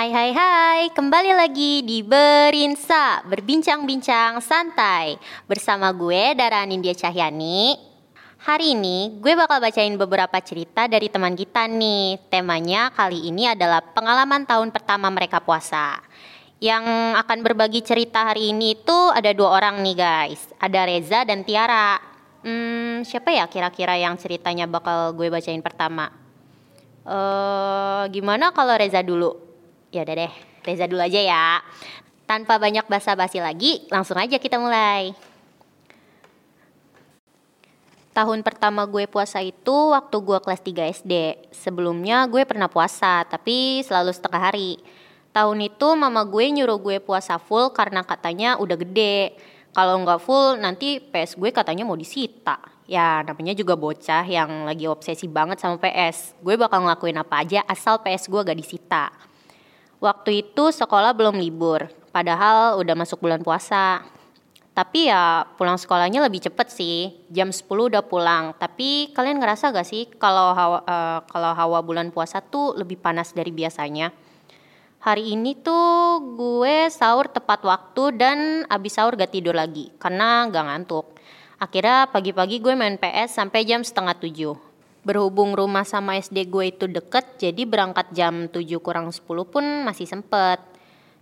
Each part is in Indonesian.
Hai hai hai, kembali lagi di Berinsa, berbincang-bincang santai. Bersama gue Dara Anindya Cahyani. Hari ini gue bakal bacain beberapa cerita dari teman kita nih. Temanya kali ini adalah pengalaman tahun pertama mereka puasa. Yang akan berbagi cerita hari ini itu ada dua orang nih guys. Ada Reza dan Tiara. Hmm, siapa ya kira-kira yang ceritanya bakal gue bacain pertama? Uh, gimana kalau Reza dulu? Ya udah deh, Reza dulu aja ya. Tanpa banyak basa-basi lagi, langsung aja kita mulai. Tahun pertama gue puasa itu waktu gue kelas 3 SD. Sebelumnya gue pernah puasa, tapi selalu setengah hari. Tahun itu mama gue nyuruh gue puasa full karena katanya udah gede. Kalau nggak full nanti PS gue katanya mau disita. Ya namanya juga bocah yang lagi obsesi banget sama PS. Gue bakal ngelakuin apa aja asal PS gue gak disita. Waktu itu sekolah belum libur, padahal udah masuk bulan puasa. Tapi ya pulang sekolahnya lebih cepet sih, jam 10 udah pulang. Tapi kalian ngerasa gak sih kalau hawa, uh, kalau hawa bulan puasa tuh lebih panas dari biasanya? Hari ini tuh gue sahur tepat waktu dan abis sahur gak tidur lagi karena gak ngantuk. Akhirnya pagi-pagi gue main PS sampai jam setengah tujuh berhubung rumah sama SD gue itu deket jadi berangkat jam 7 kurang 10 pun masih sempet.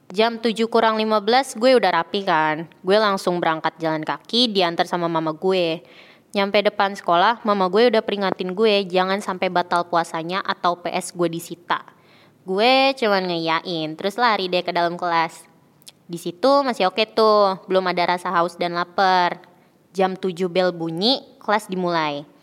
Jam 7 kurang 15 gue udah rapi kan. Gue langsung berangkat jalan kaki diantar sama mama gue. Nyampe depan sekolah mama gue udah peringatin gue jangan sampai batal puasanya atau PS gue disita. Gue cuman ngeyain terus lari deh ke dalam kelas. Di situ masih oke tuh belum ada rasa haus dan lapar. Jam 7 bel bunyi kelas dimulai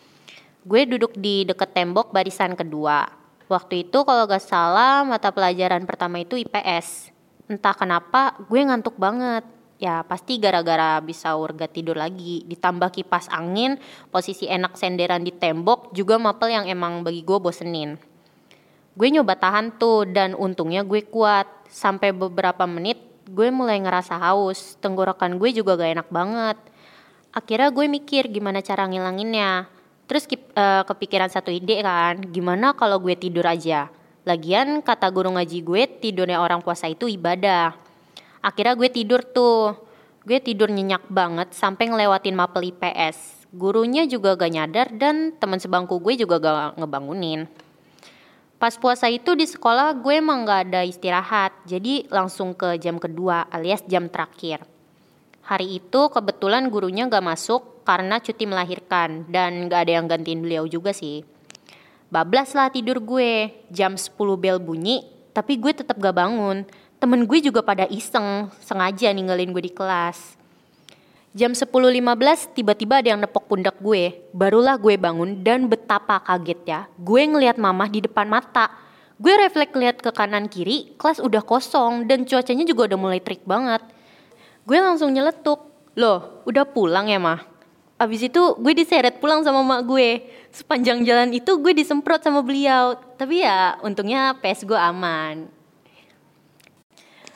Gue duduk di deket tembok barisan kedua. Waktu itu kalau gak salah mata pelajaran pertama itu IPS. Entah kenapa gue ngantuk banget. Ya pasti gara-gara bisa urga tidur lagi. Ditambah kipas angin, posisi enak senderan di tembok, juga mapel yang emang bagi gue bosenin. Gue nyoba tahan tuh dan untungnya gue kuat. Sampai beberapa menit gue mulai ngerasa haus. Tenggorokan gue juga gak enak banget. Akhirnya gue mikir gimana cara ngilanginnya. Terus uh, kepikiran satu ide kan, gimana kalau gue tidur aja? Lagian kata guru ngaji gue tidurnya orang puasa itu ibadah. Akhirnya gue tidur tuh. Gue tidur nyenyak banget sampai ngelewatin mapel IPS. Gurunya juga gak nyadar dan teman sebangku gue juga gak ngebangunin. Pas puasa itu di sekolah gue emang gak ada istirahat, jadi langsung ke jam kedua alias jam terakhir. Hari itu kebetulan gurunya gak masuk karena cuti melahirkan dan gak ada yang gantiin beliau juga sih. Bablas lah tidur gue, jam 10 bel bunyi, tapi gue tetap gak bangun. Temen gue juga pada iseng, sengaja ninggalin gue di kelas. Jam 10.15 tiba-tiba ada yang nepok pundak gue. Barulah gue bangun dan betapa kaget ya. Gue ngeliat mamah di depan mata. Gue refleks lihat ke kanan kiri, kelas udah kosong dan cuacanya juga udah mulai trik banget. Gue langsung nyeletuk. Loh, udah pulang ya mah? Abis itu gue diseret pulang sama mak gue. Sepanjang jalan itu gue disemprot sama beliau. Tapi ya untungnya PS gue aman.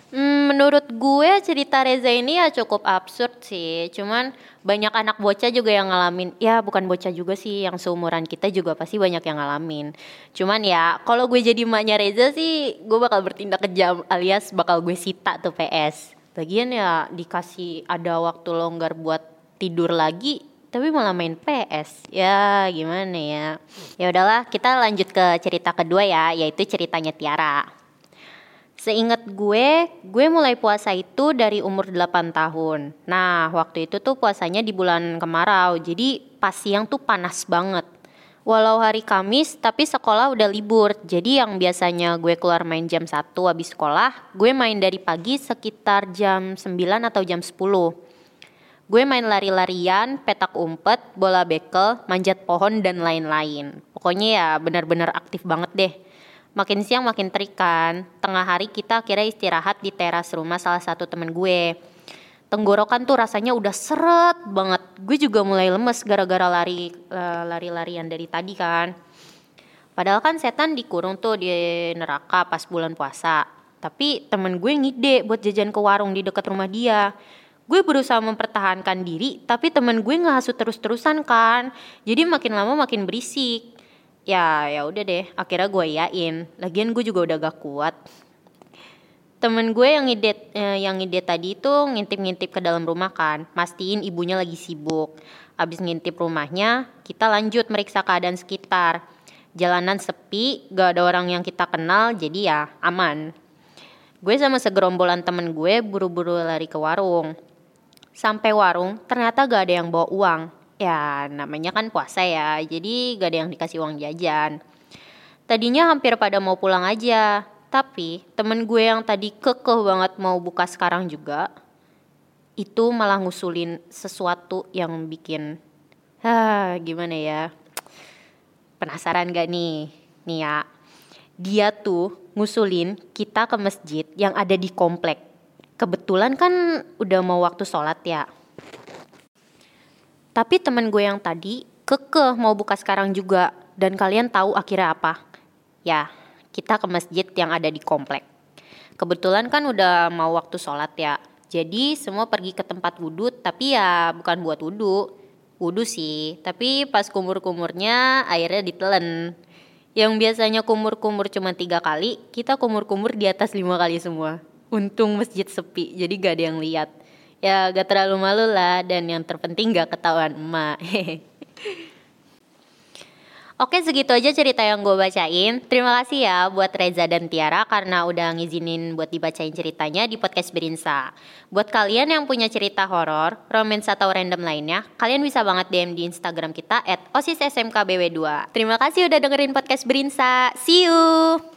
Hmm, menurut gue cerita Reza ini ya cukup absurd sih. Cuman banyak anak bocah juga yang ngalamin. Ya bukan bocah juga sih yang seumuran kita juga pasti banyak yang ngalamin. Cuman ya kalau gue jadi maknya Reza sih gue bakal bertindak kejam alias bakal gue sita tuh PS bagian ya dikasih ada waktu longgar buat tidur lagi tapi malah main PS ya gimana ya ya udahlah kita lanjut ke cerita kedua ya yaitu ceritanya Tiara Seingat gue, gue mulai puasa itu dari umur 8 tahun. Nah, waktu itu tuh puasanya di bulan kemarau, jadi pas siang tuh panas banget. Walau hari Kamis, tapi sekolah udah libur. Jadi yang biasanya gue keluar main jam 1 habis sekolah, gue main dari pagi sekitar jam 9 atau jam 10. Gue main lari-larian, petak umpet, bola bekel, manjat pohon, dan lain-lain. Pokoknya ya benar-benar aktif banget deh. Makin siang makin terik kan. Tengah hari kita kira istirahat di teras rumah salah satu temen gue. Tenggorokan tuh rasanya udah seret banget. Gue juga mulai lemes gara-gara lari eh, lari-larian dari tadi kan. Padahal kan setan dikurung tuh di neraka pas bulan puasa. Tapi temen gue ngide buat jajan ke warung di dekat rumah dia gue berusaha mempertahankan diri tapi temen gue ngehasut terus-terusan kan. Jadi makin lama makin berisik. Ya ya udah deh akhirnya gue yain lagian gue juga udah gak kuat. Temen gue yang ide eh, yang ide tadi itu ngintip-ngintip ke dalam rumah kan. Mastiin ibunya lagi sibuk. Abis ngintip rumahnya kita lanjut meriksa keadaan sekitar. Jalanan sepi gak ada orang yang kita kenal jadi ya aman. Gue sama segerombolan temen gue buru-buru lari ke warung sampai warung ternyata gak ada yang bawa uang. Ya namanya kan puasa ya jadi gak ada yang dikasih uang jajan. Tadinya hampir pada mau pulang aja tapi temen gue yang tadi kekeh banget mau buka sekarang juga itu malah ngusulin sesuatu yang bikin ah gimana ya? Penasaran gak nih? Nih ya. Dia tuh ngusulin kita ke masjid yang ada di komplek kebetulan kan udah mau waktu sholat ya tapi temen gue yang tadi kekeh mau buka sekarang juga dan kalian tahu akhirnya apa ya kita ke masjid yang ada di komplek. Kebetulan kan udah mau waktu sholat ya. Jadi semua pergi ke tempat wudhu tapi ya bukan buat wudhu. Wudhu sih, tapi pas kumur-kumurnya airnya ditelen. Yang biasanya kumur-kumur cuma tiga kali, kita kumur-kumur di atas lima kali semua. Untung masjid sepi, jadi gak ada yang lihat. Ya gak terlalu malu lah, dan yang terpenting gak ketahuan emak. Oke segitu aja cerita yang gue bacain. Terima kasih ya buat Reza dan Tiara Karena udah ngizinin buat dibacain ceritanya di podcast Berinsa. Buat kalian yang punya cerita horor, romance atau random lainnya Kalian bisa banget DM di Instagram kita At osissmkbw2 Terima kasih udah dengerin podcast Berinsa. See you